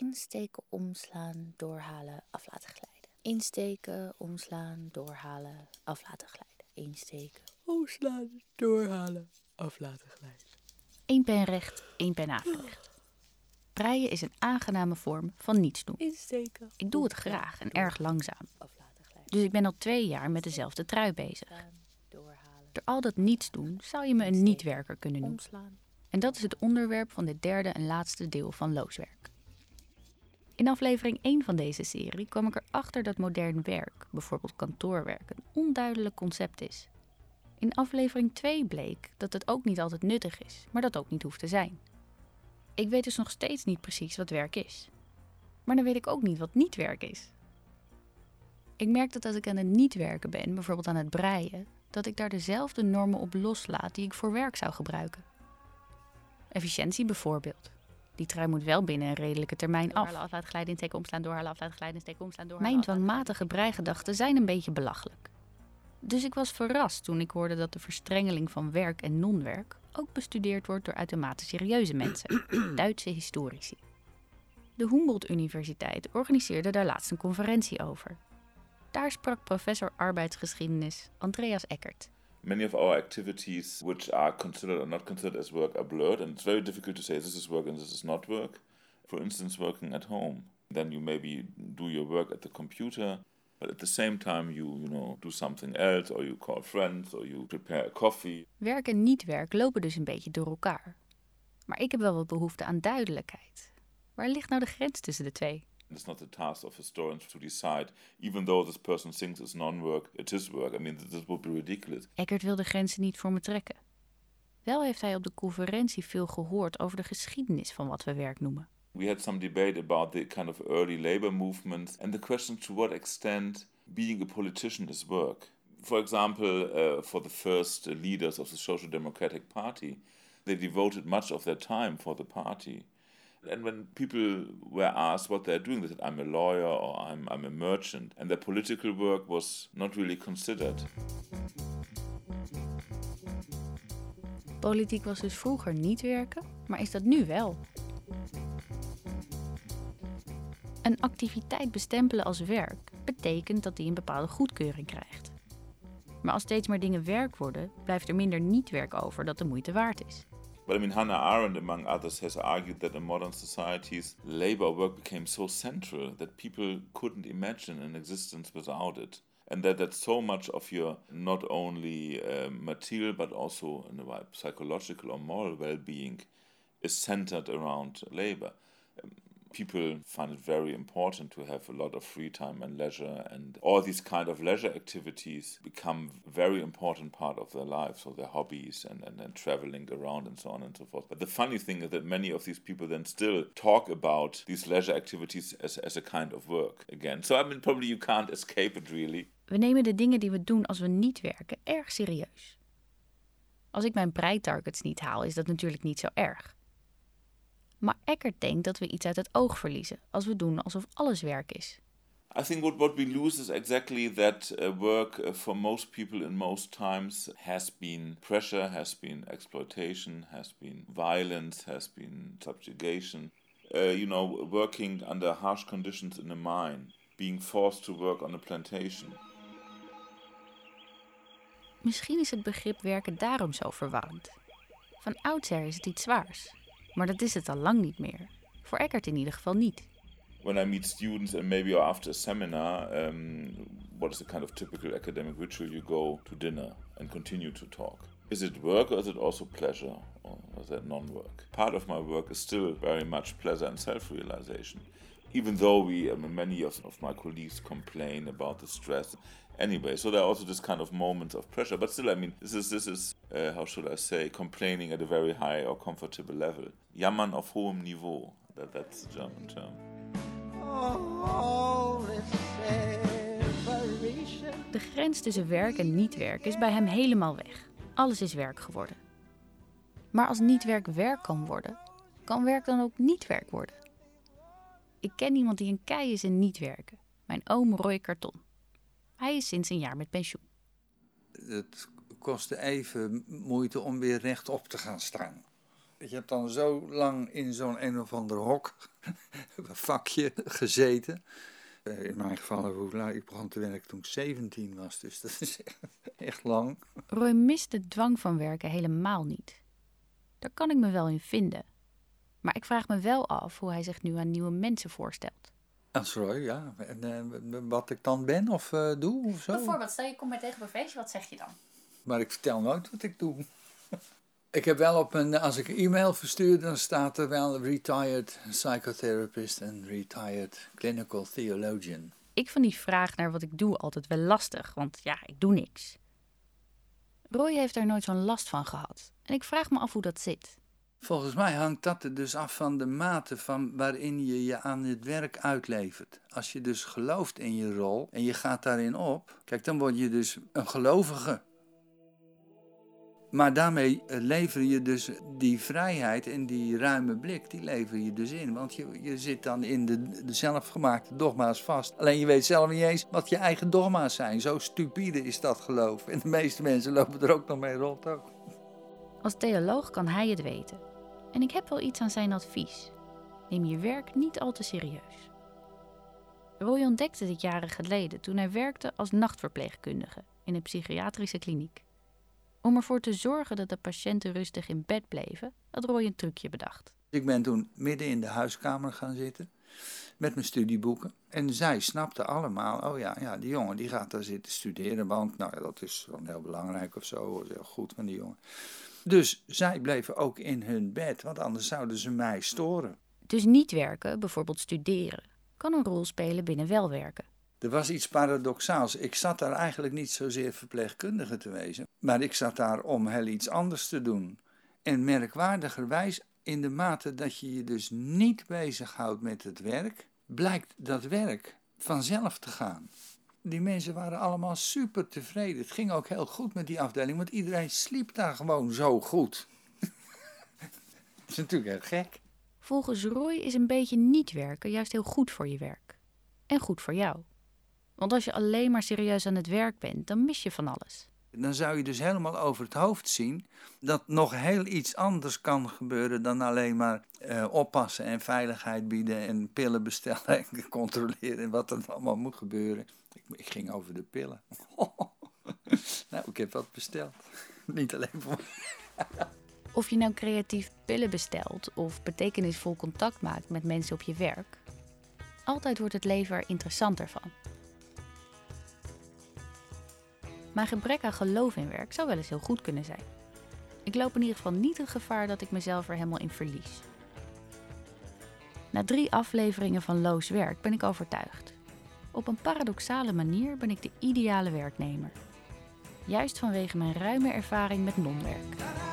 Insteken, omslaan, doorhalen, af laten glijden. Insteken, omslaan, doorhalen, af laten glijden. Insteken, omslaan, doorhalen, af laten glijden. Eén pen recht, één pen averecht. Breien is een aangename vorm van niets doen. Insteken. Ik doe het graag en erg langzaam. Dus ik ben al twee jaar met dezelfde trui bezig. Door al dat niets doen zou je me een niet-werker kunnen noemen. En dat is het onderwerp van dit derde en laatste deel van Looswerk. In aflevering 1 van deze serie kwam ik erachter dat modern werk, bijvoorbeeld kantoorwerk, een onduidelijk concept is. In aflevering 2 bleek dat het ook niet altijd nuttig is, maar dat ook niet hoeft te zijn. Ik weet dus nog steeds niet precies wat werk is. Maar dan weet ik ook niet wat niet werk is. Ik merk dat als ik aan het niet werken ben, bijvoorbeeld aan het breien, dat ik daar dezelfde normen op loslaat die ik voor werk zou gebruiken. Efficiëntie bijvoorbeeld. Die trui moet wel binnen een redelijke termijn af. Laten glijden, omslaan, glijden. Mijn dwangmatige breigedachten zijn een beetje belachelijk. Dus ik was verrast toen ik hoorde dat de verstrengeling van werk en non-werk ook bestudeerd wordt door uitermate serieuze mensen, Duitse historici. De Humboldt Universiteit organiseerde daar laatst een conferentie over. Daar sprak professor arbeidsgeschiedenis Andreas Eckert. Many of our activities which are considered or not considered as work are blurred and it's very difficult to say this is work and this is not work for instance working at home then you maybe do your work at the computer but at the same time you you know do something else or you call friends or you prepare a coffee Werk en niet-werk lopen dus een beetje door elkaar. Maar ik heb wel wat behoefte aan duidelijkheid. Waar ligt nou de grens tussen de twee? It's not the task of historians to decide even though this person thinks it's non-work it is work i mean this would be ridiculous Eckert wil de grenzen niet voor me trekken. Wel heeft hij op de conferentie veel gehoord over de geschiedenis van wat we werk noemen. We had some debate about the kind of early labor movement and the question to what extent being a politician is work. For example, uh, for the first leaders of the Social Democratic Party, they devoted much of their time for the party. And when people were asked what they're doing, they said, I'm a lawyer or I'm, I'm a merchant. And their political work was not really considered. Politiek was dus vroeger niet werken, maar is dat nu wel? Een activiteit bestempelen als werk betekent dat die een bepaalde goedkeuring krijgt. Maar als steeds meer dingen werk worden, blijft er minder niet-werk over dat de moeite waard is. But I mean, Hannah Arendt, among others, has argued that in modern societies, labor work became so central that people couldn't imagine an existence without it. And that, that so much of your not only uh, material but also psychological or moral well being is centered around labor. People find it very important to have a lot of free time and leisure, and all these kind of leisure activities become very important part of their life, so their hobbies and, and, and traveling around and so on and so forth. But the funny thing is that many of these people then still talk about these leisure activities as, as a kind of work again. So I mean, probably you can't escape it really. We nemen de dingen die we doen als we niet werken erg serieus. Als ik mijn breitargets niet haal, is dat natuurlijk niet zo erg. Maar Eckert denkt dat we iets uit het oog verliezen als we doen alsof alles werk is. I think what, what we lose is exactly that uh, work uh, for most people in most times has been pressure, has been exploitation, has been violence, has been subjugation. Uh, you know, working under harsh conditions in a mine, being forced to work on a plantation. Misschien is het begrip werken daarom zo verwarrend. Van oudsher is het iets zwaars, maar dat is het al lang niet meer. Voor Eckert in ieder geval niet. When I meet students and maybe after a seminar, um, what is the kind of typical academic ritual? You go to dinner and continue to talk. Is it work or is it also pleasure or is that non-work? Part of my work is still very much pleasure and self-realization. Even though we, I mean, many of, of my colleagues complain about the stress. Anyway, so there are also this kind of moments of pressure. But still, I mean, this is this is uh, how should I say, complaining at a very high or comfortable level. Jammern auf hohem Niveau. That, that's the German term. De grens tussen werk en niet-werk is bij hem helemaal weg. Alles is werk geworden. Maar als niet-werk werk kan worden, kan werk dan ook niet-werk worden? Ik ken iemand die een kei is in niet-werken. Mijn oom Roy Karton. Hij is sinds een jaar met pensioen. het kostte even moeite om weer rechtop te gaan staan. Je hebt dan zo lang in zo'n een of ander hok vakje gezeten. Eh, in mijn geval, hoe ik begon te werken toen ik 17 was, dus dat is echt lang. Roy mist de dwang van werken helemaal niet. Daar kan ik me wel in vinden. Maar ik vraag me wel af hoe hij zich nu aan nieuwe mensen voorstelt. Als Roy, ja. En uh, wat ik dan ben of uh, doe of zo. Bijvoorbeeld, stel je komt mij tegen op een feestje, wat zeg je dan? Maar ik vertel nooit wat ik doe. ik heb wel op een, als ik een e-mail verstuur, dan staat er wel retired psychotherapist en retired clinical theologian. Ik vind die vraag naar wat ik doe altijd wel lastig, want ja, ik doe niks. Roy heeft daar nooit zo'n last van gehad. En ik vraag me af hoe dat zit. Volgens mij hangt dat er dus af van de mate van waarin je je aan het werk uitlevert. Als je dus gelooft in je rol en je gaat daarin op, kijk, dan word je dus een gelovige. Maar daarmee eh, lever je dus die vrijheid en die ruime blik, die lever je dus in. Want je, je zit dan in de, zelfgemaakte dogma's vast. Alleen je weet zelf niet eens wat je eigen dogma's zijn. Zo stupide is dat geloof. En de meeste mensen lopen er ook nog mee rond ook. Als theoloog kan hij het weten. En ik heb wel iets aan zijn advies. Neem je werk niet al te serieus. Roy ontdekte dit jaren geleden toen hij werkte als nachtverpleegkundige in een psychiatrische kliniek. Om ervoor te zorgen dat de patiënten rustig in bed bleven, had Roy een trucje bedacht. Ik ben toen midden in de huiskamer gaan zitten met mijn studieboeken. En zij snapten allemaal, oh ja, ja die jongen die gaat daar zitten studeren, want nou, dat is wel heel belangrijk of zo, dat is heel goed van die jongen. Dus zij bleven ook in hun bed, want anders zouden ze mij storen. Dus niet werken, bijvoorbeeld studeren, kan een rol spelen binnen wel werken. Er was iets paradoxaals. Ik zat daar eigenlijk niet zozeer verpleegkundige te wezen, maar ik zat daar om heel iets anders te doen. En merkwaardigerwijs, in de mate dat je je dus niet bezighoudt met het werk, blijkt dat werk vanzelf te gaan die mensen waren allemaal super tevreden. Het ging ook heel goed met die afdeling, want iedereen sliep daar gewoon zo goed. dat is natuurlijk heel gek. Volgens Roy is een beetje niet werken juist heel goed voor je werk. En goed voor jou. Want als je alleen maar serieus aan het werk bent, dan mis je van alles. Dan zou je dus helemaal over het hoofd zien dat nog heel iets anders kan gebeuren dan alleen maar uh, oppassen en veiligheid bieden en pillen bestellen en controleren wat er allemaal moet gebeuren. Ik, ging over de pillen. nou, ik heb wat besteld. Niet alleen voor Of je nou creatief pillen bestelt of betekenisvol contact maakt met mensen op je werk, altijd wordt het leven er interessanter van. Mijn gebrek aan geloof in werk zou wel eens heel goed kunnen zijn. Ik loop in ieder geval niet het gevaar dat ik mezelf er helemaal in verlies. Na drie afleveringen van Loos Werk ben ik overtuigd. Op een paradoxale manier ben ik de ideale werknemer. Juist vanwege mijn ruime ervaring met non-werk.